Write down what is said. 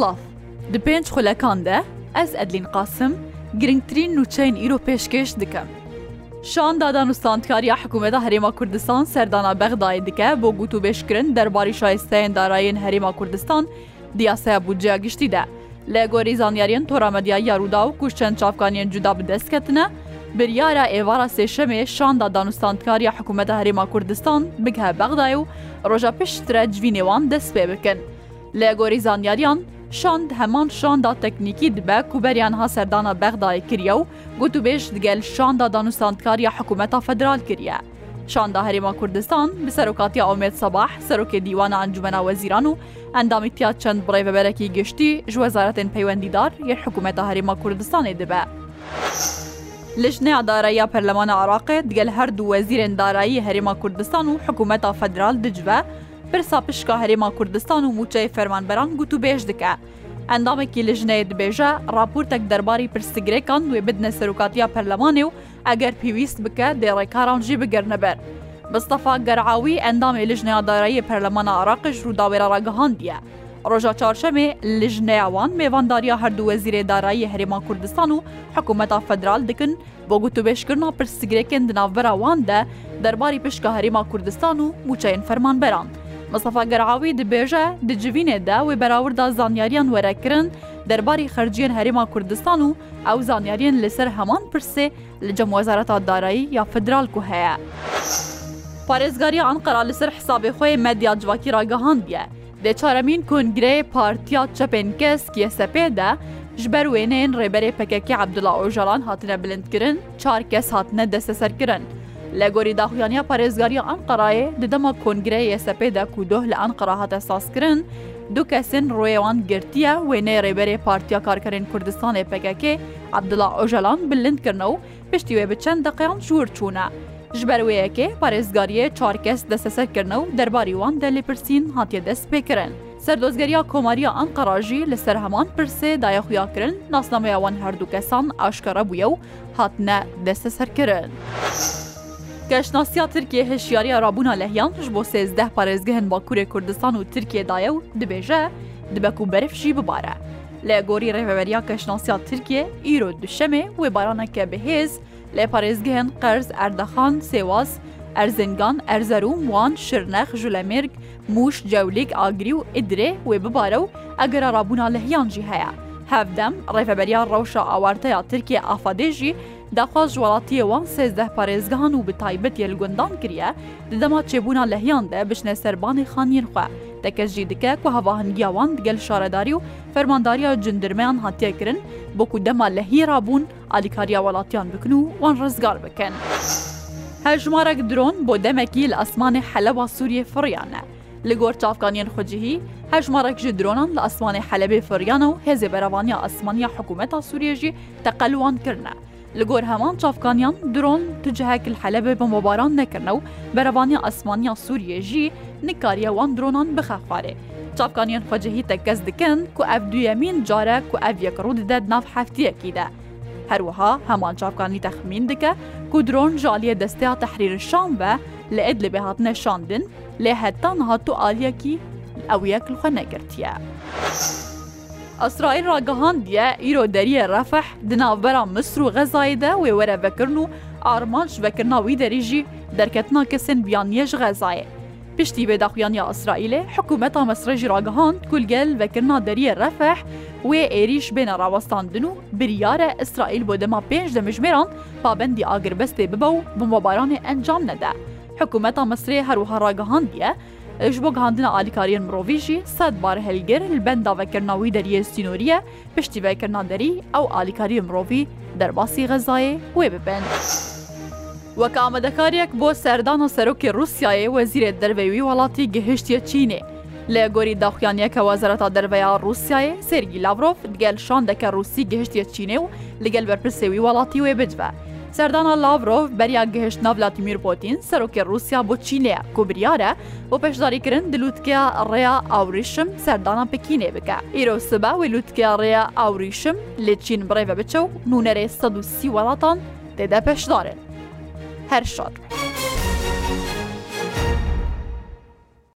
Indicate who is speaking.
Speaker 1: Silav Di pênc xulekan de ez edlîn qasim girngtirîn nûçeyên îro pêşkêş dikim. Şanda danûstandkariya hikûmeta Herêma Kurdistan serdana Bexdayê dike bo gotûbêşkirin derbarî şayesteyên darayên Herêma Kurdistan diyasaya buceya giştî de. Lê gorî zanyariyên toramediya yarûda û kuşçend çavkaniyên cuda bi destketine, biryara êvara sêşemê şanda danûstandkariya hikûmeta Herêma Kurdistan bighe Bexdayê û roja piştre civî nêwan dest pê bikin. Lê gorî zanyariyan, şand heman şanda teknîkî dibe ku beriyan ha serdana bexdayê kiriye û gotûbêj digel şanda danûsandkariya hikûmeta federal kiriye. Şanda Herêma Kurdistan bi serokatiya Omed Sabah serokê dîwana encumena wezîran û endamîtiya çend birêveberekî giştî ji wezaretên peywendîdar yê hikûmeta Herêma Kurdistanê dibe. Lijneya Daraya Perlemana Iraqê digel her du wezîrên darayî Herêma Kurdistan û Hikûmeta Federal dicive, پرسا پشکا هەرێما کوردستان و موچەی فەرمانبەران گوت و بێژ دکە. ئەندامێکی لژنەیە دبێژە راپورتێک دەرباری پرسیگرێکان دوێ بدنە سەرکاتیا پەرلەمانێ و ئەگەر پێویست بکە دێڕێکاران ژی بگەرنەبەر. بستەفا گەرعاوی ئەندامێ لژنەیە دارایی پەرلەمانە عراقش ڕووداوێرە ڕگەهاندیە. ڕۆژە چارشەمێ لژنەیاوان مێوانداریا هەردووە زیرێ دارایی هەرێما کوردستان و حکوومەتا فەدرال دکن بۆ گوتوبێشکردنا پرسیگرێکن دناوبەراوان دە دەرباری پشکە هەرێما کوردستان و موچەین فەرمان بەراند. مستەفا گەرعاوی دبێژە دجیینێدا وێ بەراوردا زانیاریان وەرەکردن دەرباری خەرجیان هەرێما کوردستان و ئەو زانیاریان لەسەر هەمان پرسێ لە جەم وەزارەتا دارایی یا فدرال کو هەیە. پارێزگاری ئەنقەرا لەسەر حسابێ خۆی مەدیا جوواکی ڕگەهاندە. دەچارەمین کنگرێ پارتیا چپنکەس کیسەپێدا ji ber wêneyên rêberê pekekî Ebdullah Ojalan hatine bilindkirin, çar kes hatine desteserkirin. لە گۆری داخویانیا پارێزگاری ئەنقەرایە ددەمە کۆنگرەیە سەپێدا کودۆه لە ئەنقەرا هاتە ساسکردن، دوو کەسن ڕێوان گرتیە وێنەی ڕێبەرێ پارتیا کارکەرین کوردستانی پێکەکێ عبدڵا ئۆژەلان بلندکردن و پشتی وێ بچەند دەقیان ژور چوونە. ژبەروەیەکێ پارێزگاریە چارکەس دەسەسەرکردن و دەرباری وان دەلیپرسین هاتیە دەست پێکردن. سەردۆزگەریا کۆماریە ئەن قەڕژی لەسەر هەمان پرسێ دایەخویاکردن ناسنامەیەوان هەردوو کەسان ئاشکەرە بووە و هاتنە دەستە سەرکردن. Geşnasiya Tirkiye hişyariya rabûna lehyan ji bo sêzdeh parêzgehên Bakurê Kurdistan û Tirkiyedaye û dibêje dibe ku berf jî bibare. Lê gorî reveveriya Keşnasiya Tirkiye îro duşemê wê baraneke bihêz lê parêzgehên qerz Erdexan Sêwaz, Erzingan, Erzerum, Wan, Şirnex, Julemêrg, Mûş, Cewlik, Agirî û Idirê wê bibare û egera rabûna lehyan jî heye. هەفدەم ڕێفەبەریا ڕەوشە ئاوارتەیە ترکیە ئافادێژی داخواز وڵاتیەوە سێزدە پارێزگان و بتایبەت یلگوندان کریە ددەما چێبوونا لەهیاندە بشنە سەربانی خانین خوێ دەکەژی دکە و هەواهنگیاوان دگەل شارەداری و فەرمانداریە جندرمیان هاتیەکردن بۆکو دەما لە هیرابوون ئالیکاریا وڵاتیان بکن و وان ڕزگار بکەن. هەژمارەك درۆن بۆ دەمەکی لە ئەسمانی حەلەوا سووریە فڕیانە. li gor çavkaniyên xwecihî hejmarek ji dronan li esmanê helebê firyana û hêzê berevaniya esmaniya hikûmeta Sûriye jî teqelwan kirine. Li gor heman çavkaniyan dron tu cihekil helebê bombobaran nekirne û berevaniya esmaniya Sûriye jî nikariye wan dronan bixexwarê. Çavkaniyên xwecihî te kes dikin ku ev duyemîn care ku ev yekrû dide nav heftiyekî de. هەروەها هەمان چاپکانی تەخمین دکە کو درۆن ژالیە دەستیا تەحریر شان بە لە ئەد لە بێهاتنە شاندن لێ هەتان هاتوو ئالیەکی ئەو یەکلخە نەگرتیە. ئەسرائیل ڕگەهاندیە ئیرۆدەریە ڕەفەح دناوبەرا مسر و غەزایدا وێوەرە بەکردن و ئارمانش بەکردناوی دەریژی دەرکەتنا کەسن بیانیەش غەزایە. پشتی بێداخویانیا ئەسرائیلێ حکوومەتا مەسرەژی ڕگەهاند کولگەل بەکردنا دەریە ڕەفەح وێ ئێریش بێنە ڕاوەستاندن و بریارە ئەسرائیل بۆ دەما پێنج دەمژمێران پابندی ئاگربەستێ ببە و بمبارانێ ئەنجام نەدە. حکوومەتە مسرێ هەروها ڕاگەهاندیە لەش بۆ گەهاندنە ئالیکاریان مرۆڤژی سەد بار هەلگر لە بەند داواکردناوی دەریە سینۆریە پشتی بەکردنادەری ئەو ئالیکاری مرۆڤی دەرباسی غەزایێ وێ ببن. وەک ئامادەکارێک بۆ سەردان و سەرۆکی رووسایە وەزیرێت دەربەوی وڵاتی گەهشتە چینێ. لە گۆری داخیانەکە وەزارەتا دەربەیە ڕووسایە سرگی لاڤۆف دگەل شان دەکە ڕووسی گەهشتە چینێ و لەگەل بەرپرسێوی وڵاتی وێ بجبە. سەردانا لاڤۆڤ بەریا گەهشتنا ڤلاتیمیر پۆتین سەرۆکی رووسیا بۆ چیلەیە کوبریارە بۆ پێشداریکردن دلوتکیا ڕێیا ئاوریشم سەردانا پکینێ بکە ئیرۆ سبا وی لوتکیا ڕێیا ئاوریشم لێ چین بڕێ بە بچە و نوونەرێ 130 وڵاتان تێدا پێشدارن هەر شاد.